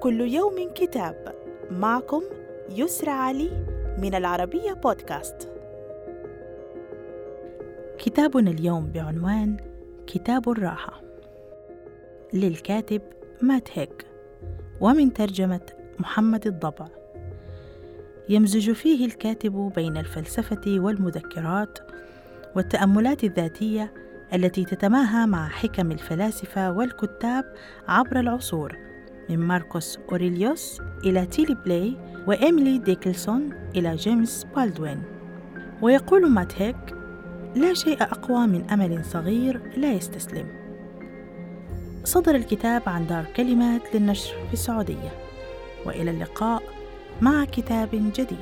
كل يوم كتاب. معكم يسرى علي من العربية بودكاست. كتابنا اليوم بعنوان كتاب الراحة. للكاتب مات هيك ومن ترجمة محمد الضبع. يمزج فيه الكاتب بين الفلسفة والمذكرات والتأملات الذاتية التي تتماهى مع حكم الفلاسفة والكتاب عبر العصور. من ماركوس أوريليوس إلى نيلي بلاي وإيميلي ديكنسون إلى جيمس بالدوين. ويقول مات هيج لا شيء أقوى من أمل صغير لا يستسلم. صدر الكتاب عن دار كلمات للنشر في السعودية. وإلى اللقاء مع كتاب جديد.